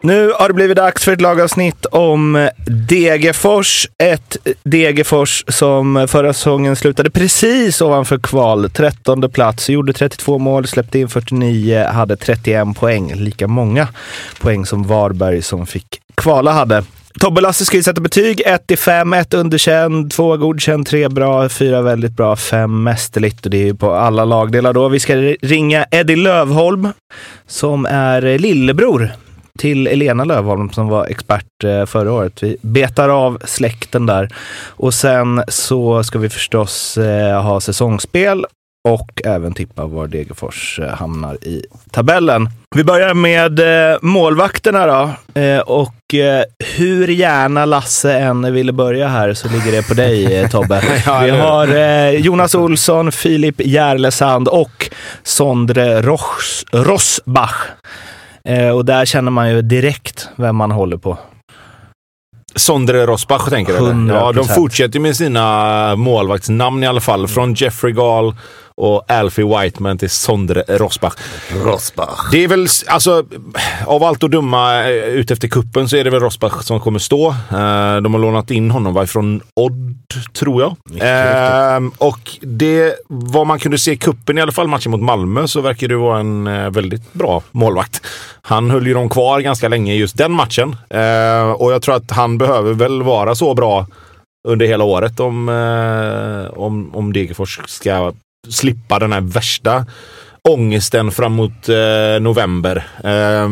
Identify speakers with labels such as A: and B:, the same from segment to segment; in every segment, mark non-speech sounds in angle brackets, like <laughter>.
A: Nu har det blivit dags för ett lagavsnitt om eh, Degerfors. Ett Degerfors som förra säsongen slutade precis ovanför kval. 13 plats, gjorde 32 mål, släppte in 49, hade 31 poäng. Lika många poäng som Varberg som fick kvala hade. Tobbe Lasse ska ju sätta betyg. 1 till 5, 1 underkänd, 2 godkänd, 3 bra, 4 väldigt bra, 5 mästerligt. Och det är ju på alla lagdelar då. Vi ska ringa Eddie Lövholm som är eh, lillebror till Elena Lövholm som var expert eh, förra året. Vi betar av släkten där. Och sen så ska vi förstås eh, ha säsongsspel och även tippa var Degerfors eh, hamnar i tabellen. Vi börjar med målvakterna då. och hur gärna Lasse än ville börja här så ligger det på dig Tobbe. <laughs> Vi har Jonas Olsson, Filip Järlesand och Sondre Ross Rossbach. Eh, och där känner man ju direkt vem man håller på.
B: Sondre Rosbach tänker du? Ja, de fortsätter med sina målvaktsnamn i alla fall. Från Jeffrey Gall och Alfie Whiteman till Sondre Rosbach.
C: Rosbach.
B: Det är väl, alltså, av allt att döma eh, ut efter kuppen så är det väl Rosbach som kommer stå. Uh, de har lånat in honom från Odd, tror jag. Uh, och det, vad man kunde se i kuppen i alla fall, matchen mot Malmö, så verkar det vara en uh, väldigt bra målvakt. Han höll ju dem kvar ganska länge i just den matchen. och jag tror att han behöver väl vara så bra under hela året om, om, om Degerfors ska slippa den här värsta ångesten framåt eh, november. Eh,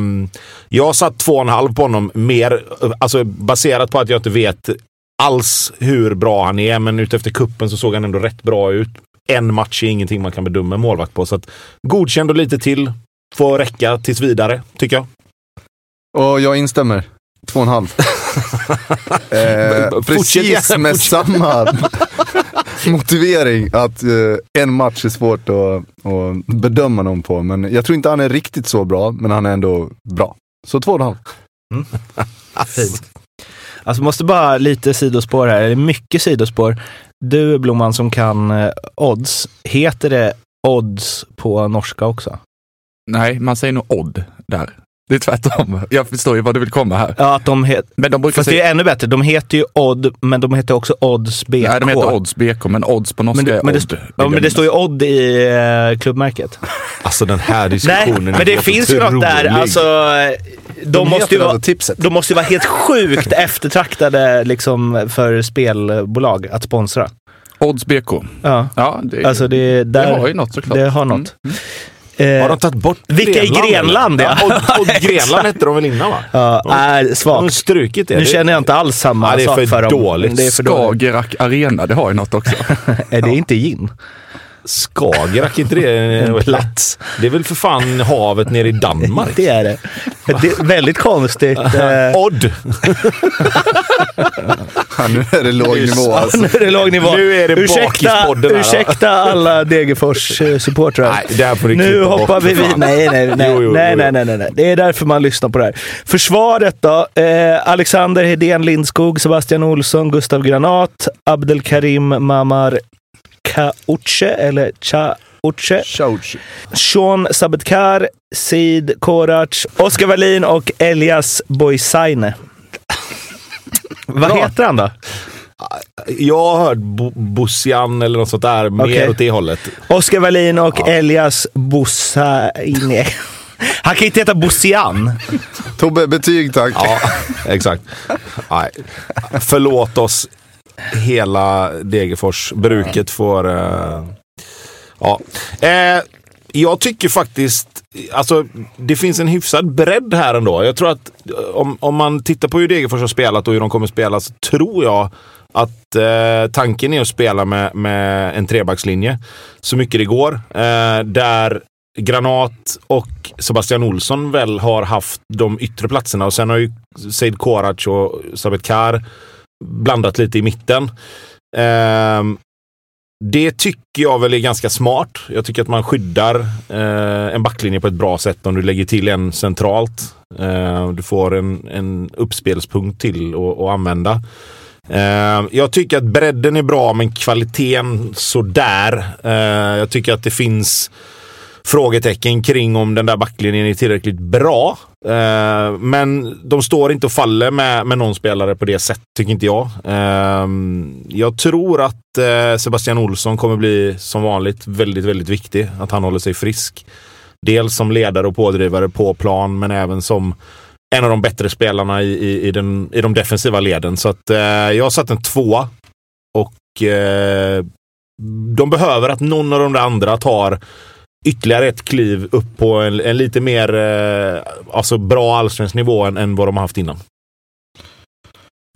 B: jag satt två och en halv på honom, mer eh, alltså baserat på att jag inte vet alls hur bra han är, men utefter kuppen så såg han ändå rätt bra ut. En match är ingenting man kan bedöma en målvakt på, så att godkänd och lite till får räcka tills vidare, tycker jag.
C: Och jag instämmer. Två och en halv. <laughs> eh, precis med samma <laughs> motivering att eh, en match är svårt att, att bedöma någon på. Men jag tror inte han är riktigt så bra, men han är ändå bra. Så två och en halv. Mm. <laughs>
A: Fint. Alltså måste bara lite sidospår här, eller mycket sidospår. Du Blomman som kan eh, odds, heter det odds på norska också?
D: Nej, man säger nog odd där. Det är tvärtom. Jag förstår ju vad du vill komma här.
A: Ja, att de. Men de brukar Fast säga... det är ännu bättre. De heter ju Odd, men de heter också Odds BK.
D: Nej, de heter Odds BK, men Odds på norska
A: men det,
D: är
A: men
D: det,
A: Odd. Ja, men det står ju Odd i uh, klubbmärket.
B: Alltså den här diskussionen
A: Nej, men det finns ju något där. Alltså, de, de måste ju vara, tipset. de måste ju vara helt sjukt <laughs> eftertraktade liksom, för spelbolag att sponsra.
D: Odds BK.
A: Ja,
D: ja
A: det, alltså det, där,
D: det har ju något såklart.
A: Det har något. Mm. Mm.
B: Eh, har de tagit bort
A: Vilka i Grenland? Ja.
B: och, och <laughs> Grenland hette de väl innan va?
A: Ja, de, äh, svagt.
B: De strukit det.
A: Nu känner jag inte alls samma
B: ja, det är för,
A: för
B: dåligt.
A: Det är för
D: Skagerrak Arena, det har ju något också. <laughs>
A: är det inte gin?
B: Skagerrak, inte det <laughs>
A: en plats?
B: Det är väl för fan havet nere i Danmark?
A: det är det. det är väldigt konstigt. <laughs>
B: Eh. Odd!
C: ja, nu är det låg nivå alltså.
A: nu är det låg nivå.
B: Nu är det
A: ursäkta, ursäkta alla Degerfors-supportrar.
B: Nej, det här får du
A: Nu hoppar vi vid. Nej nej nej, jo, jo, nej, nej, nej, nej, nej. Det är därför man lyssnar på det här. Försvaret då? Eh, Alexander Hedén Lindskog, Sebastian Olsson, Gustav Granat, Abdelkarim Mamar Kauche, eller Chauche.
C: Chauche.
A: Sean Sabetkar, Sid Korac, Oskar Wallin och Elias Boisaine. <laughs> Vad heter han då?
B: Jag har hört Bo Bossian eller något sånt där, mer okay. åt det hållet.
A: Oskar Wallin och ja. Elias Bosaine. <laughs> Han kan inte heta Bossian.
C: Tobbe, betyg tack.
B: Ja, exakt. Nej. Förlåt oss hela Degerfors-bruket får... Uh, ja. Eh, jag tycker faktiskt alltså, det finns en hyfsad bredd här ändå. Jag tror att eh, om, om man tittar på hur Degerfors har spelat och hur de kommer spela så tror jag att eh, tanken är att spela med, med en trebackslinje så mycket det går. Eh, där Granat och Sebastian Olsson väl har haft de yttre platserna och sen har ju Seid Korac och Sabet Kar blandat lite i mitten. Eh, det tycker jag väl är ganska smart. Jag tycker att man skyddar eh, en backlinje på ett bra sätt om du lägger till en centralt. Eh, du får en, en uppspelspunkt till att använda. Eh, jag tycker att bredden är bra men kvaliteten sådär. Eh, jag tycker att det finns frågetecken kring om den där backlinjen är tillräckligt bra. Eh, men de står inte och faller med, med någon spelare på det sättet, tycker inte jag. Eh, jag tror att eh, Sebastian Olsson kommer bli, som vanligt, väldigt, väldigt viktig. Att han håller sig frisk. Dels som ledare och pådrivare på plan, men även som en av de bättre spelarna i, i, i, den, i de defensiva leden. Så att eh, jag har satt en tvåa. Och eh, de behöver att någon av de där andra tar ytterligare ett kliv upp på en, en lite mer eh, alltså bra allsvensk nivå än, än vad de har haft innan.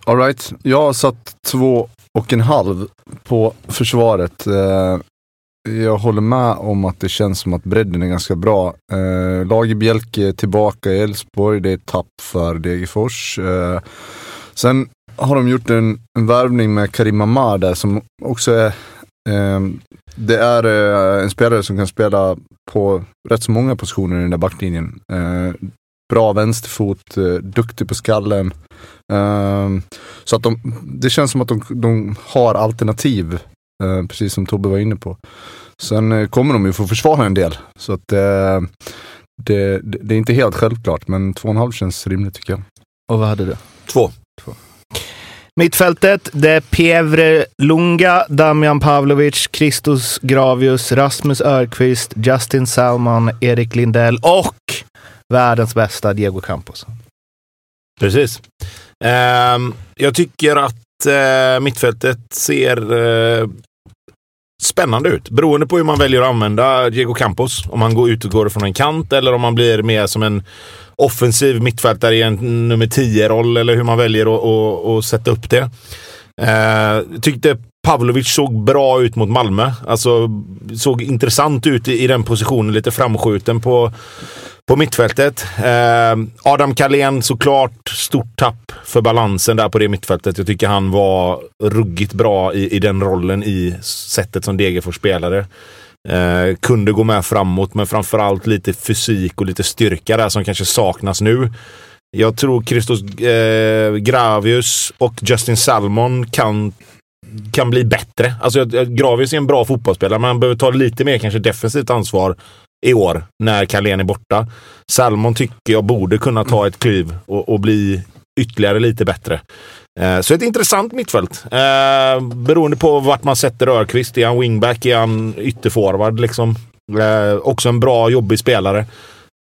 C: Alright, jag har satt två och en halv på försvaret. Eh, jag håller med om att det känns som att bredden är ganska bra. Eh, Lagerbjälke tillbaka i Elfsborg, det är tapp för Degerfors. Eh, sen har de gjort en, en värvning med Karim Amar där som också är det är eh, en spelare som kan spela på rätt så många positioner i den där backlinjen. Ehm, bra vänsterfot, eh, duktig på skallen. Ehm, så att de, det känns som att de, de har alternativ, eh, precis som Tobbe var inne på. Sen kommer de ju få försvara en del. Så att det, det, det är inte helt självklart, men 2,5 känns rimligt tycker jag.
A: Och vad hade du?
B: Två. Två.
A: Mittfältet, det är Pievre Lunga, Damian Pavlovic, Christos Gravius, Rasmus Örqvist, Justin Salman, Erik Lindell och världens bästa Diego Campos.
B: Precis. Um, jag tycker att uh, mittfältet ser uh, spännande ut. Beroende på hur man väljer att använda Diego Campos. Om han går ut och går från en kant eller om han blir mer som en offensiv mittfältare i en nummer 10-roll eller hur man väljer att, att, att sätta upp det. Eh, tyckte Pavlovic såg bra ut mot Malmö. Alltså såg intressant ut i, i den positionen, lite framskjuten på, på mittfältet. Eh, Adam Kalén såklart stort tapp för balansen där på det mittfältet. Jag tycker han var ruggigt bra i, i den rollen i sättet som Degerfors spelade. Eh, kunde gå med framåt, men framförallt lite fysik och lite styrka där som kanske saknas nu. Jag tror Christos eh, Gravius och Justin Salmon kan, kan bli bättre. Alltså, Gravius är en bra fotbollsspelare, men han behöver ta lite mer kanske defensivt ansvar i år när Carlén är borta. Salmon tycker jag borde kunna ta ett kliv och, och bli ytterligare lite bättre. Eh, så ett intressant mittfält. Eh, beroende på vart man sätter Örqvist. Är han wingback? Är han ytterforward? Liksom. Eh, också en bra, jobbig spelare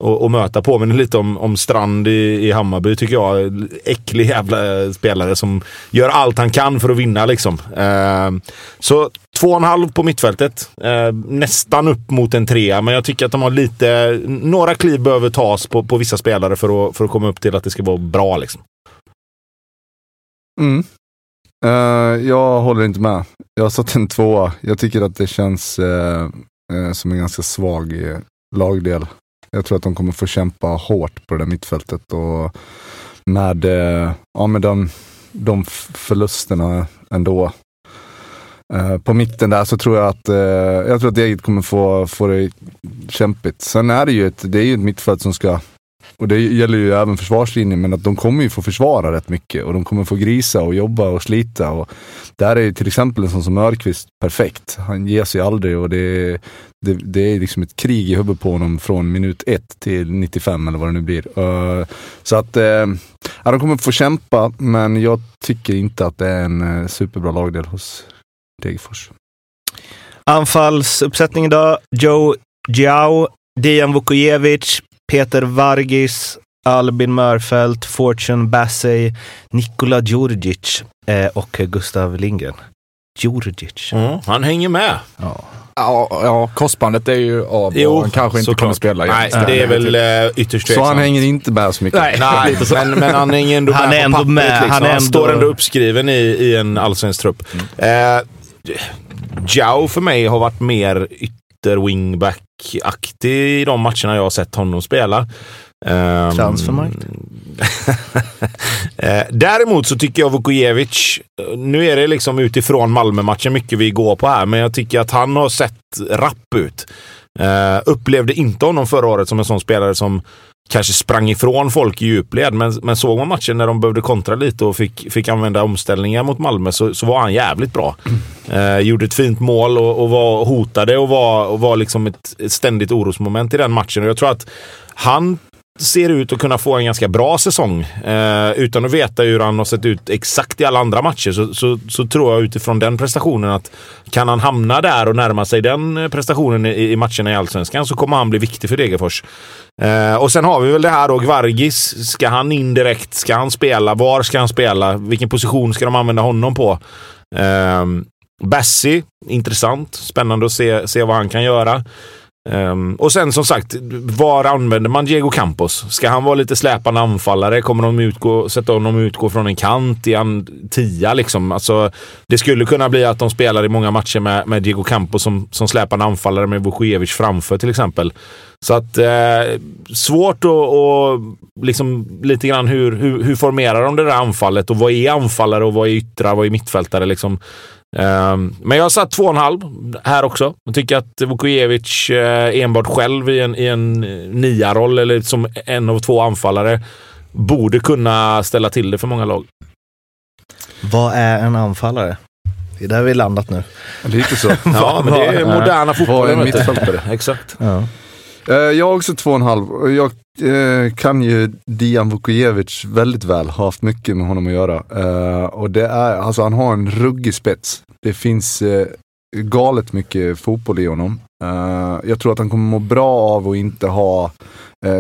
B: att möta. Påminner lite om, om Strand i, i Hammarby tycker jag. Äcklig jävla eh, spelare som gör allt han kan för att vinna liksom. Eh, så två och en halv på mittfältet. Eh, nästan upp mot en trea, men jag tycker att de har lite... Några kliv behöver tas på, på vissa spelare för att, för att komma upp till att det ska vara bra liksom.
C: Mm. Uh, jag håller inte med. Jag har satt en tvåa. Jag tycker att det känns uh, uh, som en ganska svag lagdel. Jag tror att de kommer få kämpa hårt på det där mittfältet och med, ja, med de, de förlusterna ändå. på mitten där så tror jag att, jag tror att Deget kommer få, få det kämpigt. Sen är det ju ett, det är ju ett mittfält som ska och det gäller ju även försvarslinjen, men att de kommer ju få försvara rätt mycket och de kommer få grisa och jobba och slita. Och där är ju till exempel en sån som Örqvist perfekt. Han ger sig aldrig och det, det, det är liksom ett krig i huvudet på honom från minut 1 till 95 eller vad det nu blir. Uh, så att, uh, ja, de kommer få kämpa, men jag tycker inte att det är en uh, superbra lagdel hos Degerfors.
A: Anfallsuppsättning idag. Joe Giao, Dejan Vukojevic, Peter Vargis, Albin Mörfelt, Fortune Bassey, Nikola Djurdjic eh, och Gustav Lindgren. Djurdjic.
B: Mm, han hänger med.
A: Ja.
D: Ja, ja korsbandet är ju av
B: Jo,
D: och han kanske inte kommer spela
B: Nej, det är väl eh, ytterst
C: Så han
B: tveksamt.
C: hänger inte med så mycket.
A: Nej. <laughs>
B: Nej, men, men han hänger ändå
A: Han
B: med
A: är
B: på
A: ändå
B: pappret,
A: med,
B: Liksom.
A: han
B: Han,
A: är ändå-
B: står ändå uppskriven i, i en allsvensk trupp. Eh, Jao för mig har varit mer ytter-wingback-aktig i de matcherna jag har sett honom spela. Um,
A: Transfermarkt. <laughs>
B: eh, däremot så tycker jag Vukojevic, nu är det liksom utifrån Malmö-matchen mycket vi går på här, men jag tycker att han har sett rapp ut. Eh, upplevde inte honom förra året som en sån spelare som kanske sprang ifrån folk i djupled, men, men såg man matchen när de behövde kontra lite och fick, fick använda omställningar mot Malmö så, så var han jävligt bra. Eh, gjorde ett fint mål och, och var hotade och var, och var liksom ett, ett ständigt orosmoment i den matchen. Och jag tror att han ser ut att kunna få en ganska bra säsong. Eh, utan att veta hur han har sett ut exakt i alla andra matcher så, så, så tror jag utifrån den prestationen att kan han hamna där och närma sig den eh, prestationen i, i matcherna i Allsvenskan så kommer han bli viktig för Degerfors. Eh, och sen har vi väl det här då, Gvargis. Ska han in direkt? Ska han spela? Var ska han spela? Vilken position ska de använda honom på? Eh, Bassi, intressant. Spännande att se, se vad han kan göra. Um, och sen som sagt, var använder man Diego Campos? Ska han vara lite släpande anfallare? Kommer de utgå, sätta honom utgå från en kant? i en tia liksom? Alltså, det skulle kunna bli att de spelar i många matcher med, med Diego Campos som, som släpande anfallare med Vujovic framför till exempel. Så att eh, svårt att och liksom lite grann hur, hur, hur formerar de det där anfallet och vad är anfallare och vad är yttrar, vad är mittfältare liksom. Um, men jag har satt två och en halv här också. Jag tycker att Vukojevic uh, enbart själv i en, i en nia-roll eller som en av två anfallare borde kunna ställa till det för många lag.
A: Vad är en anfallare? Det är där vi landat nu.
C: Lite så. <laughs>
B: Ja, men det är moderna
C: Vad är
B: fotbollen.
C: en mittfältare?
B: Exakt.
A: Ja.
C: Eh, jag har också två och en halv. Och Jag eh, kan ju Dian Vukojevic väldigt väl, har haft mycket med honom att göra. Eh, och det är, alltså han har en ruggig spets. Det finns galet mycket fotboll i honom. Jag tror att han kommer må bra av att inte ha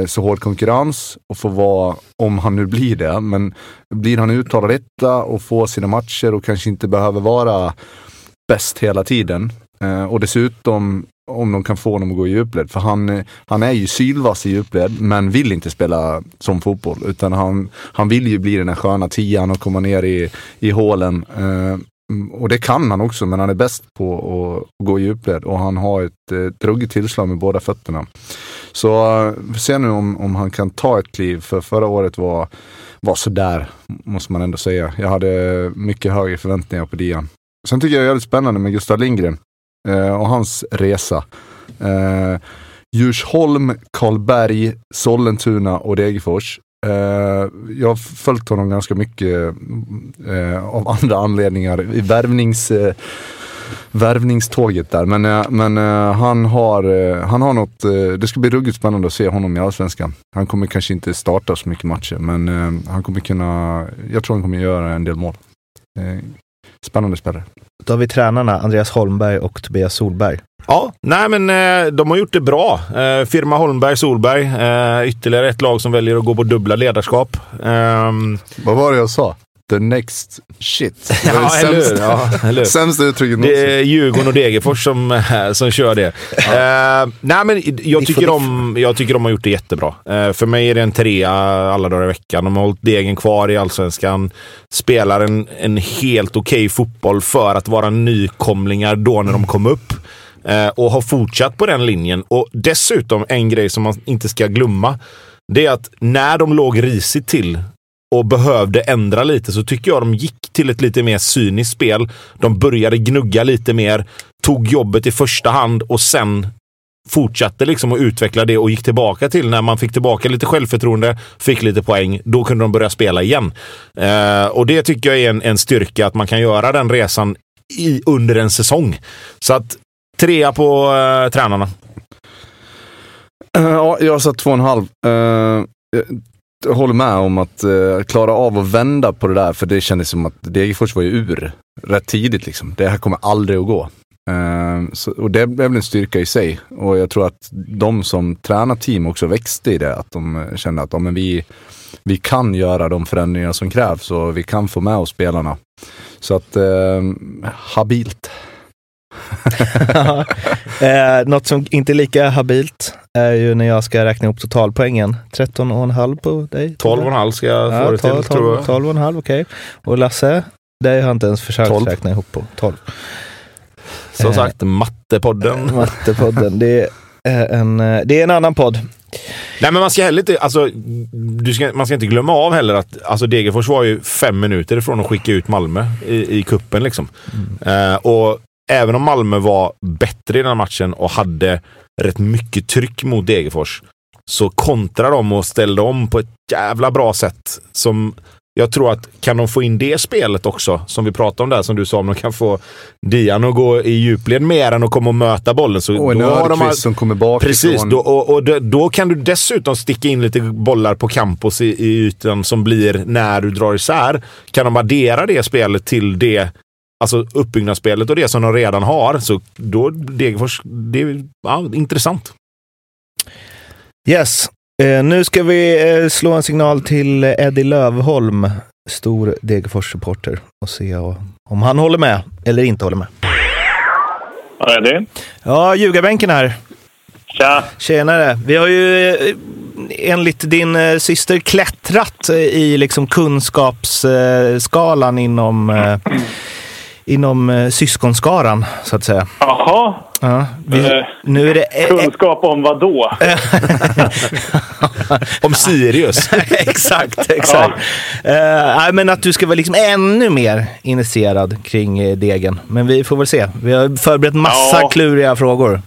C: så hård konkurrens och få vara, om han nu blir det, men blir han uttalad etta och får sina matcher och kanske inte behöver vara bäst hela tiden. Och dessutom om de kan få honom att gå i djupled. För han, han är ju sylvass i djupled, men vill inte spela som fotboll. Utan han, han vill ju bli den här sköna tian och komma ner i, i hålen. Eh, och det kan han också, men han är bäst på att gå i djupled. Och han har ett, eh, ruggigt tillslag med båda fötterna. Så eh, vi får se nu om, om han kan ta ett kliv. För förra året var, var sådär, måste man ändå säga. Jag hade mycket högre förväntningar på Dian. Sen tycker jag det är jävligt spännande med Gustav Lindgren Eh, och hans resa. Eh, Djursholm, Karlberg, Sollentuna och Degerfors. Eh, jag har följt honom ganska mycket eh, av andra anledningar i värvnings, eh, värvningståget där. Men, eh, men eh, han, har, eh, han har något, eh, det ska bli ruggigt spännande att se honom i Allsvenskan. Han kommer kanske inte starta så mycket matcher, men eh, han kommer kunna, jag tror han kommer göra en del mål. Eh, Spännande spelare.
A: Då har vi tränarna Andreas Holmberg och Tobias Solberg.
B: Ja, nej men eh, de har gjort det bra. Eh, firma Holmberg, Solberg. Eh, ytterligare ett lag som väljer att gå på dubbla ledarskap. Ehm,
C: Vad var det jag sa? The next shit. Det <laughs> det
B: ja, eller hur? Ja, eller
C: sämsta uttrycket
B: Det
C: någonsin.
B: är Djurgården och Degerfors som, eh, som kör det. Eh, nej, men jag tycker, de, jag tycker de har gjort det jättebra. Eh, för mig är det en trea alla dagar i veckan. De har hållit degen kvar i allsvenskan. Spelar en, en helt okej fotboll för att vara nykomlingar då när de kom upp. Och har fortsatt på den linjen. Och dessutom en grej som man inte ska glömma. Det är att när de låg risigt till och behövde ändra lite så tycker jag de gick till ett lite mer cyniskt spel. De började gnugga lite mer, tog jobbet i första hand och sen fortsatte liksom att utveckla det och gick tillbaka till när man fick tillbaka lite självförtroende, fick lite poäng, då kunde de börja spela igen. Eh, och det tycker jag är en, en styrka, att man kan göra den resan i, under en säsong. Så att trea på eh, tränarna.
C: Eh, ja, jag har satt två och en halv. Eh, håller med om att eh, klara av att vända på det där, för det kändes som att Degerfors var ju ur rätt tidigt. Liksom. Det här kommer aldrig att gå. Eh, så, och det blev väl en styrka i sig. Och jag tror att de som tränar team också växte i det. Att de eh, kände att ja, men vi, vi kan göra de förändringar som krävs och vi kan få med oss spelarna. Så att, eh, habilt. <laughs>
A: eh, något som inte är lika habilt är ju när jag ska räkna ihop totalpoängen. 13,5 på dig?
B: 12,5 ska jag få
A: Ja,
B: det till,
A: 12,
B: tror
A: 12,
B: jag.
A: 12,5 okej. Och Lasse, det har jag inte ens försökt
B: 12.
A: räkna ihop på. 12.
B: Som
A: Eh,
B: sagt, Mattepodden. <laughs>
A: Mattepodden. Det är, en, eh, det är en annan podd.
B: Nej, men man ska heller inte, alltså, du ska, man ska inte glömma av heller att alltså Degerfors var ju fem minuter ifrån att skicka ut Malmö i, i kuppen liksom. Eh, och även om Malmö var bättre i den här matchen och hade rätt mycket tryck mot Degerfors så kontrade de och ställde om på ett jävla bra sätt som jag tror att kan de få in det spelet också, som vi pratade om där, som du sa, om de kan få Dian att gå i djupled mer än att komma och möta bollen. Så
C: Och en
B: då har de
C: Ödqvist som kommer bakifrån.
B: Precis, då, och, och då, då kan du dessutom sticka in lite bollar på campus i, i ytan som blir när du drar isär. Kan de addera det spelet till det Alltså uppbyggnadsspelet och det som de redan har, så då Degerfors, det är ja, intressant.
A: Yes. Eh, nu ska vi eh, slå en signal till Eddie Lövholm, stor Degerfors-supporter, och se om han håller med eller inte håller med.
E: Ja, det?
A: Ja, ljugarbänken här.
E: Tja!
A: Tjenare! Vi har ju eh, enligt din eh, syster klättrat eh, i liksom kunskapsskalan inom, eh, inom eh, syskonskaran, så att säga.
E: Jaha,
A: Ja, vi,
E: Eh,
A: nu är det... eh,
E: kunskap om vad då? <laughs>
B: Om Sirius. <laughs>
A: exakt, exakt. Eh, nej, men att du ska vara liksom ännu mer initierad kring eh, degen. Men vi får väl se. Vi har förberett massa
E: Ja.
A: kluriga frågor.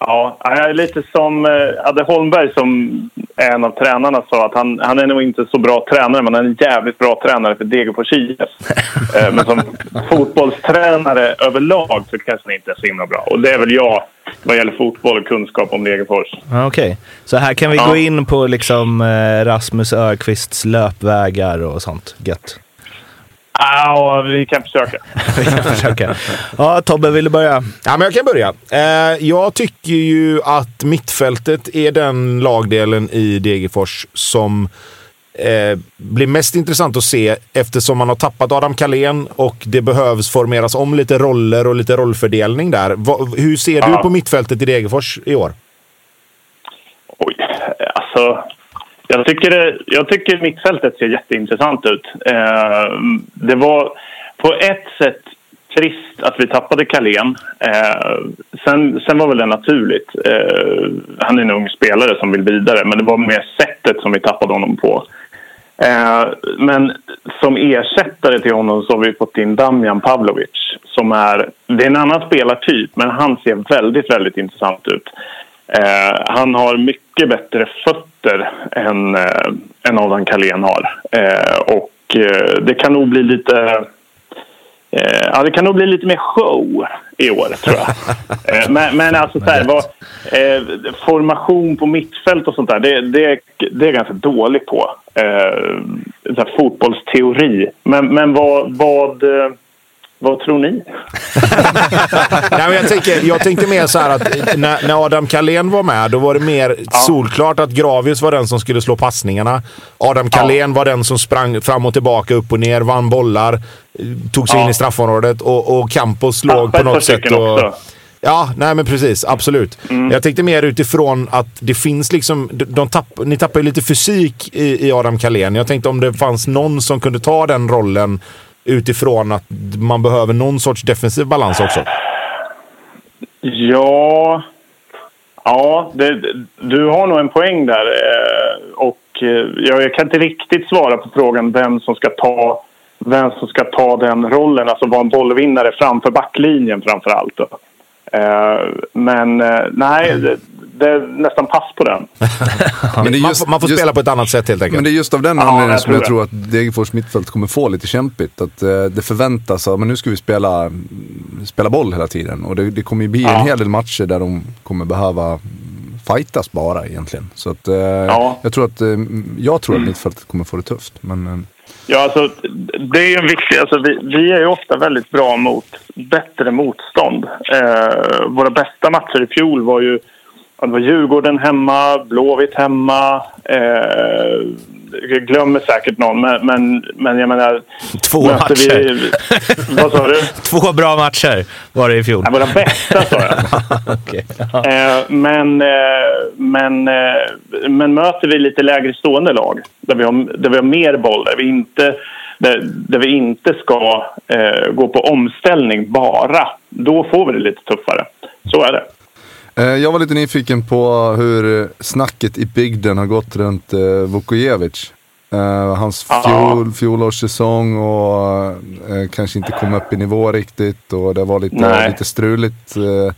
E: Ja, jag är lite som eh, Adde Holmberg som är en av tränarna sa att han, han är nog inte så bra tränare men han är en jävligt bra tränare för Degerfors IF. <laughs> Eh, men som fotbollstränare överlag så kanske han inte är så himla bra. Och det är väl jag vad gäller fotboll och kunskap om Degerfors.
A: Okej, så här kan vi
E: Ja.
A: gå in på liksom eh, Rasmus Ökvists löpvägar och sånt. Gött.
E: Ja, vi kan försöka. <laughs>
A: Vi kan försöka. Ja, Tobbe, vill du börja?
B: Ja, men jag kan börja. Eh, jag tycker ju att mittfältet är den lagdelen i Degerfors som eh, blir mest intressant att se eftersom man har tappat Adam Kalén och det behövs formeras om lite roller och lite rollfördelning där. Hur ser du på mittfältet i Degerfors i år?
E: Oj, alltså... Jag tycker, det, jag tycker mittfältet ser jätteintressant ut. Eh, det var på ett sätt trist att vi tappade Kalén. Eh, sen, sen var väl det naturligt. Eh, han är en ung spelare som vill vidare, men det var mer sättet som vi tappade honom på. Eh, men som ersättare till honom så har vi fått in Damjan Pavlovic. Som är, det är en annan spelartyp, men han ser väldigt, väldigt intressant ut. Eh, han har mycket bättre fötter än, eh, än Adam Kalén har. Eh, och eh, det kan nog bli lite... Eh, ja, det kan nog bli lite mer show i år, tror jag. <laughs> eh, men, men alltså, så här, vad, formation på mittfält och sånt där, det, det, det är jag ganska dålig på. Så här, fotbollsteori. Men, men vad, vad, vad tror ni? <laughs>
B: Nej, jag, tänker, jag tänkte mer så här att när, när Adam Kalén var med, då var det mer solklart att Gravius var den som skulle slå passningarna. Adam Kalén var den som sprang fram och tillbaka, upp och ner, vann bollar, tog sig
E: Ja.
B: in i straffområdet och, och Campos låg på något sätt och...
E: också.
B: Ja, nej men precis. Absolut. Jag tänkte mer utifrån att det finns liksom... De tapp, ni tappar ju lite fysik i, i Adam Kalén. Jag tänkte om det fanns någon som kunde ta den rollen utifrån att man behöver någon sorts defensiv balans också.
E: Ja, ja det, du har nog en poäng där. Eh, och eh, jag, jag kan inte riktigt svara på frågan vem som ska ta vem som ska ta den rollen, alltså vara en bollvinnare framför backlinjen framför allt. Då. Eh, Men eh, nej, det, det är nästan pass på den. <laughs>
C: Men det är
B: man,
C: just-
B: får, man får
C: just-
B: spela på ett annat sätt helt enkelt.
C: Men det är just av den
E: Ja,
C: anledningen
E: jag
C: som jag
E: tror
C: tror att Degerfors mittfält kommer få lite kämpigt. Att eh, det förväntas att men nu ska vi spela, spela boll hela tiden. Och det, det kommer ju bli
E: Ja.
C: en hel del matcher där de kommer behöva fightas bara egentligen. Så att eh,
E: Ja.
C: jag tror att, eh, jag tror att mittfältet kommer få det tufft. Men
E: Ja, alltså, det är ju en viktig... Alltså, vi, vi är ju ofta väldigt bra mot bättre motstånd. Eh, våra bästa matcher i fjol var ju det var Djurgården hemma, Blåvitt hemma. Eh, jag glömmer säkert någon, men, men, men jag menar...
A: Två matcher. Vi, <laughs>
E: vad sa du? <laughs>
A: Två bra matcher var det i fjol.
E: Ja, våra bästa sa jag. <laughs> okay. eh, men, eh, men, eh, men möter vi lite lägre stående lag, där vi har, där vi har mer boll, där vi inte, där, där vi inte ska eh, gå på omställning bara, då får vi det lite tuffare. Så är det.
C: Eh, jag var lite nyfiken på hur snacket i bygden har gått runt eh, Vukojevic. Eh, hans fjol, fjolårssäsong och eh, kanske inte kom upp i nivå riktigt och det var lite, lite struligt. Eh,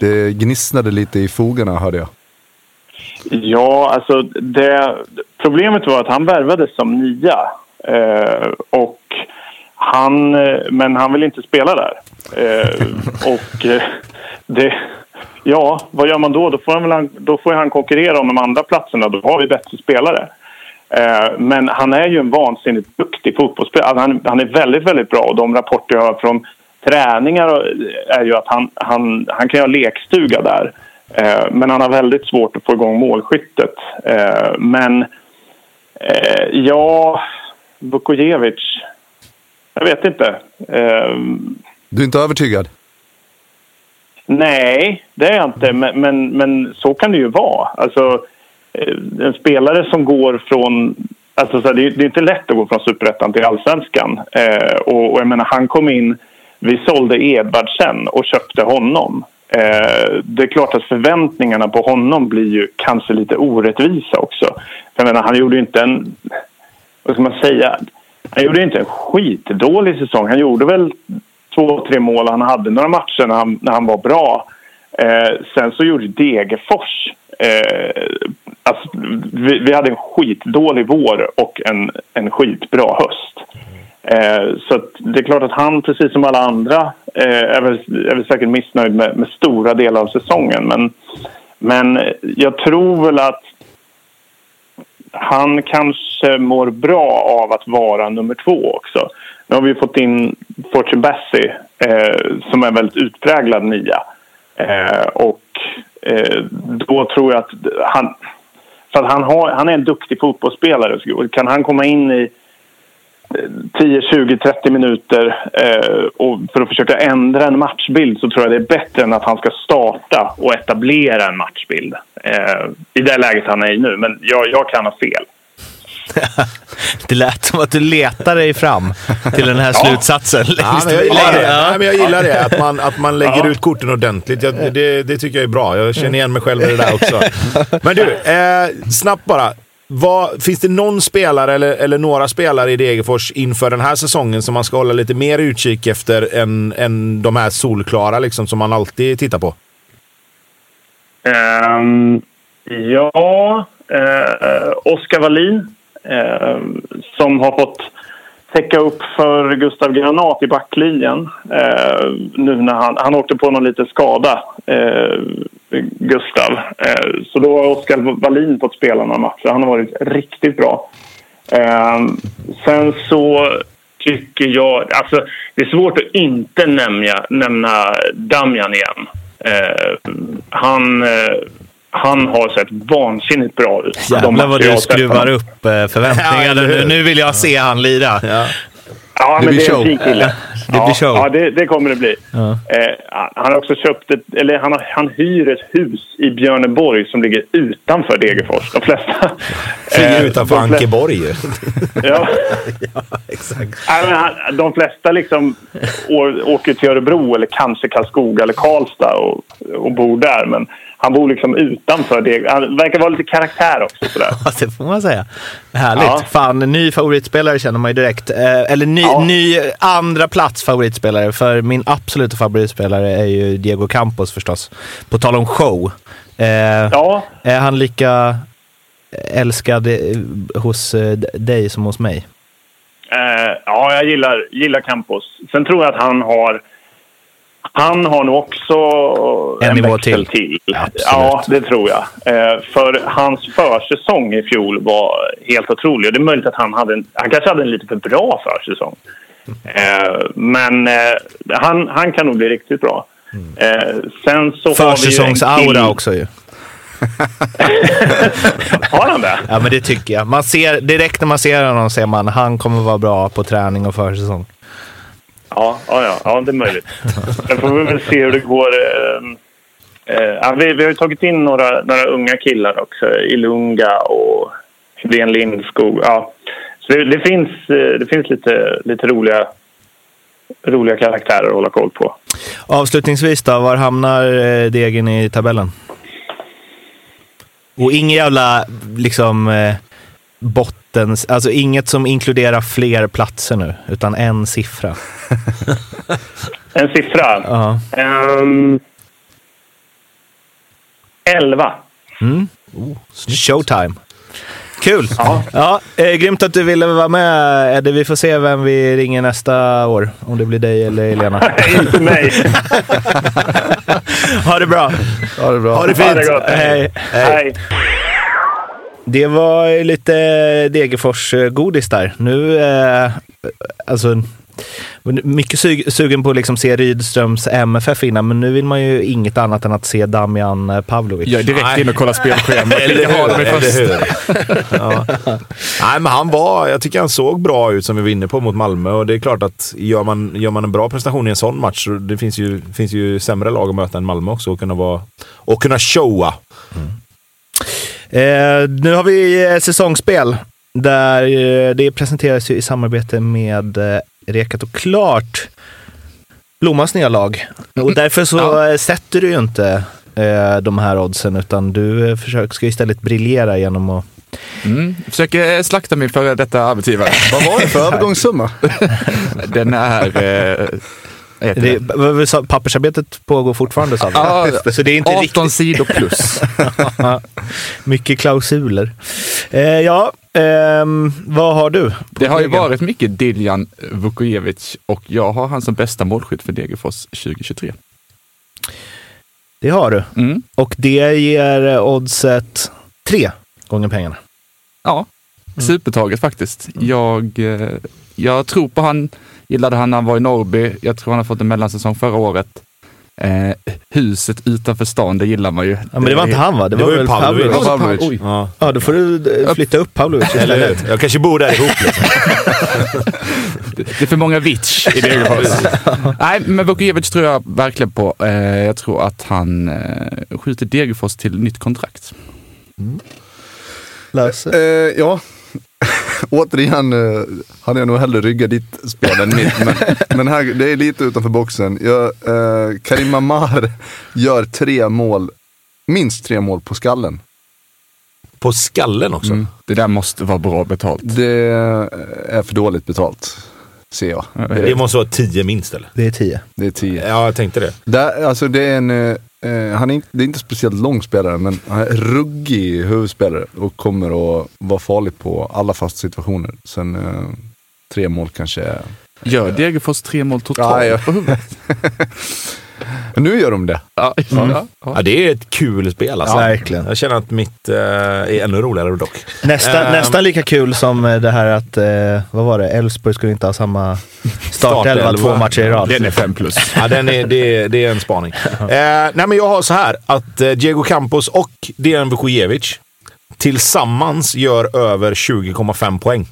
C: det gnissnade lite i fogarna hörde jag.
E: Ja, alltså det, problemet var att han värvades som nia. Eh, och han, men han vill inte spela där. och det Ja, vad gör man då? Då får han, då får han konkurrera om de andra platserna. Då har vi bättre spelare. Eh, men han är ju en vansinnigt duktig fotbollsspelare. Alltså, han, han, är väldigt, väldigt bra. Och de rapporter jag har från träningar är ju att han, han, han kan ha lekstuga där. Eh, men han har väldigt svårt att få igång målskyttet. Eh, men eh, ja, Vukojevic. Jag vet inte.
C: Eh, du är inte övertygad?
E: Nej, det är jag inte. Men, men, men så kan det ju vara. Alltså, eh, en spelare som går från... Alltså, så det, är, det är inte lätt att gå från superettan till allsvenskan. Eh, och, och jag menar, han kom in... Vi sålde Edvardsen och köpte honom. Eh, det är klart att förväntningarna på honom blir ju kanske lite orättvisa också. För jag menar, han gjorde ju inte en... Vad ska man säga? Han gjorde inte en skitdålig säsong. Han gjorde väl två, tre mål. Han hade några matcher när han, när han var bra. Eh, sen så gjorde Degerfors... Eh, alltså, vi, vi, hade en skitdålig vår och en, en skitbra höst. Eh, så det är klart att han, precis som alla andra, eh, är, väl, är väl säkert missnöjd med, med, stora delar av säsongen. Men, men jag tror väl att han kanske mår bra av att vara nummer två också. Nu har vi fått in Fortune Bassey, eh, som är en väldigt utpräglad nia. Eh, och eh, då tror jag att han... För att han, har, han är en duktig fotbollsspelare. Kan han komma in i 10, 20, 30 minuter eh, och för att försöka ändra en matchbild så tror jag det är bättre än att han ska starta och etablera en matchbild. Eh, I det läget han är i nu, men jag, jag kan ha fel
A: det lät som att du letar dig fram till den här slutsatsen.
B: Ja, men jag gillar det. Ja, men jag gillar det. Att man, att man lägger ja. ut korten ordentligt. Jag, det, det tycker jag är bra. Jag känner igen mig själv i det där också. <laughs> Men du, eh, snabbt bara. Vad, finns det någon spelare eller, eller några spelare i Degerfors inför den här säsongen som man ska hålla lite mer utkik efter än, än de här solklara liksom, som man alltid tittar på?
E: Um, ja, uh, Oskar Wallin eh, som har fått täcka upp för Gustav Granat i backlinjen. Eh, nu när han, han åkte på någon liten skada, eh, Gustav. Eh, så då har Oskar Wallin fått spela några matcher. Han har varit riktigt bra. Eh, sen så tycker jag... Alltså, det är svårt att inte nämna, nämna Damjan igen. Eh, han eh, han har sett vansinnigt bra ut.
A: Jävlar vad du skruvar upp eh, förväntningarna. nu, nu vill jag se han lira.
E: Ja. Ja, det men det är en fin kille. <laughs> det blir show. Ja, det, det kommer det bli. Ja. Eh, han har också köpt ett, eller han, har, han hyr ett hus i Björneborg som ligger utanför Degerfors. De flesta... <laughs>
B: Eh, utanför Ankeborg ju. <laughs>
E: ja. ja, exakt. han, de flesta liksom å, åker till Örebro eller kanske Karlskoga eller Karlstad och, och bor där. Men han bor liksom utanför det. Han verkar vara lite karaktär också. Sådär. <laughs>
A: Det får man säga. Härligt. Ja. Fan, ny favoritspelare känner man ju direkt. Eh, eller ny, ja. ny andra plats favoritspelare. För min absoluta favoritspelare är ju Diego Campos förstås. På tal om show. Eh, ja. Är han lika älskad eh, hos eh, dig som hos mig?
E: Eh, ja, jag gillar, gillar Campos. Sen tror jag att han har han har nog också
A: en, en nivå till. till.
E: Ja, det tror jag. Eh, för hans försäsong i fjol var helt otrolig. Det är möjligt att han hade en, han kanske hade en lite för bra försäsong. Eh, men eh, han, han kan nog bli riktigt bra.
A: Mm. sen så Försäsongsaura också ju. <laughs>
E: Har han det?
A: Ja, men det tycker jag. Man ser, direkt när man ser honom ser man han kommer vara bra på träning och försäsong.
E: Ja, ja, ja, ja det är möjligt. Sen får vi väl se hur det går. Eh, eh, ja, vi, vi har ju tagit in några, några unga killar också. Ilunga och Hedén Lindskog. Ja. Så det, det finns, eh, det finns lite, lite roliga, roliga karaktärer att hålla koll på.
A: Avslutningsvis då, var hamnar eh, Degen i tabellen? Och inget jävla liksom bottens, alltså inget som inkluderar fler platser nu, utan en siffra. <laughs>
E: En siffra.
A: Ja.
E: Um, 11.
A: Mm. Showtime. Kul! Ja. Ja, eh, grymt att du ville vara med Eddie. Vi får se vem vi ringer nästa år. Om det blir dig eller Elena. <laughs>
E: Inte mig. <laughs>
A: ha det bra!
C: Ha det bra.
A: Ha det fint!
E: Ha det gott.
A: Hej.
E: Hej.
A: Det var ju lite Degerfors-godis där. Nu, eh, alltså, mycket sug, sugen på att liksom se Rydströms MFF innan, men nu vill man ju inget annat än att se Damian Pavlovic.
D: Jag är direkt inne och kollar spelschemat.
B: Eller hur?
D: först.
B: Eller hur? <laughs> ja. Nej, men han var, jag tycker han såg bra ut som vi var inne på mot Malmö och det är klart att gör man, gör man en bra prestation i en sån match, så det finns ju, finns ju sämre lag att möta än Malmö också och kunna, vara, och kunna showa.
A: Eh, nu har vi eh, säsongsspel där eh, det presenteras ju i samarbete med eh, Rekat och Klart, Blommans nya lag. Och därför så
D: Ja.
A: eh, sätter du ju inte eh, de här oddsen, utan du eh, försöker, ska istället briljera genom att...
D: Mm. Försöker eh, slakta min före detta arbetsgivare.
C: Vad var det för <laughs> övergångssumma?
D: Den är... Eh,
A: Det,
D: det?
A: pappersarbetet pågår fortfarande sa.
D: Ja, <laughs>
A: Så det är inte
D: 18
A: riktigt...
D: sidor plus. <laughs>
A: Mycket klausuler. Eh, ja, ehm, vad har du?
D: Det har ju varit mycket Diljan Vukojevic och jag har han som bästa målskytt för Degerfors 2023.
A: Det har du.
D: Mm.
A: Och det ger eh, oddset tre gånger pengarna.
D: Ja, supertaget faktiskt. Jag, eh, jag tror på han, gillade han när han var i Norrby. Jag tror han har fått en mellansäsong förra året. Eh, huset utanför stan, det gillar man ju.
A: Ja, men det var inte han va? Det,
B: Det
A: var,
B: var ju
A: väl
B: Pavlovic.
A: Pavlovic.
C: Ja, Pavlovic.
B: Ja.
A: Ja, då får du eh, flytta upp Pavlovic
B: Eller
A: istället.
B: Jag kanske bor där ihop. Liksom. <laughs>
D: Det är för många vitch i Degerfors. Nej, men Vukojevic tror jag verkligen på. Eh, jag tror att han eh, skjuter Degerfors till nytt kontrakt.
A: Lasse.
C: Eh, ja, <laughs> återigen eh, hade jag nog hellre ryggat ditt spel än mitt. Men, <laughs> men här, det är lite utanför boxen. Jag, eh, Karim Amar gör tre mål, minst tre mål på skallen.
B: På skallen också.
C: Mm.
D: Det där måste vara bra betalt.
C: Det är för dåligt betalt, ser jag.
B: Det måste vara tio minst eller?
A: Det är tio.
C: Det är tio.
B: Ja, jag tänkte det.
C: Där, alltså det är en, eh, han är inte, det är inte speciellt lång spelare, men han är ruggig huvudspelare och kommer att vara farlig på alla fasta situationer. Sen eh, tre mål kanske är...
D: Gör Degerfors tre mål totalt
C: Ja, ja.
D: på huvudet? <laughs>
C: Nu gör de det.
D: Ja, ja, ja.
B: Ja, det är ett kul spel alltså.
A: Ja, verkligen.
B: Jag känner att mitt eh, är ännu roligare dock.
A: Nästa,
B: Ehm.
A: nästan lika kul som eh, det här att, eh, vad var det, Elfsborg skulle inte ha samma startelva
B: Startelva.
A: två matcher i rad.
D: Den är fem plus. <laughs>
B: Ja, den är, det, är, det är en spaning. <laughs> Eh, nej, men jag har så här att eh, Diego Campos och Dejan Vukojevic tillsammans gör över 20,5 poäng.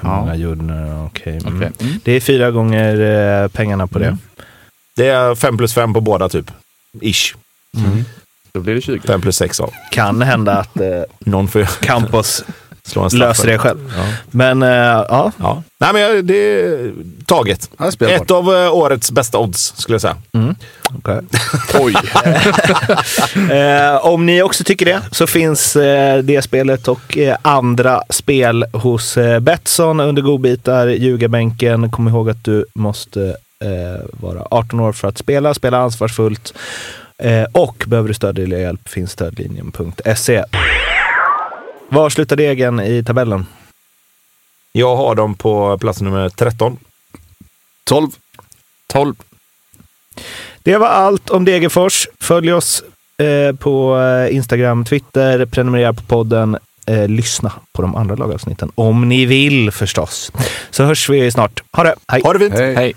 A: Hur många nu? Okej. Mm.
D: Okej. Mm.
A: Det är fyra gånger eh, pengarna på det.
D: Mm.
B: Det är 5 plus 5 på båda typ. Ish.
D: Då blir det 20.
B: 5 plus 6 av.
A: Kan hända att eh,
B: Någon får
A: Campos
B: slå en
A: löser det själv.
B: Ja.
A: Men eh, ja,
B: Ja. Nej, men det är taget. Ett av eh, årets bästa odds skulle jag säga.
A: okej. <laughs>
D: Oj! <laughs>
A: Eh, om ni också tycker det så finns det spelet och andra spel hos Betsson under godbitar, ljugarbänken. Kom ihåg att du måste vara 18 år för att spela, spela ansvarsfullt. Och behöver du stöd eller hjälp finns stödlinjen.se. Var slutar degen i tabellen?
B: Jag har dem på plats nummer 13.
C: 12.
D: 12.
A: Det var allt om Degerfors. Följ oss eh, på eh, Instagram, Twitter, prenumerera på podden, eh, lyssna på de andra lagavsnitten. Om ni vill förstås. Så hörs vi snart. Ha det! Hej!
B: Ha det fint!
C: Hej.
D: Hej!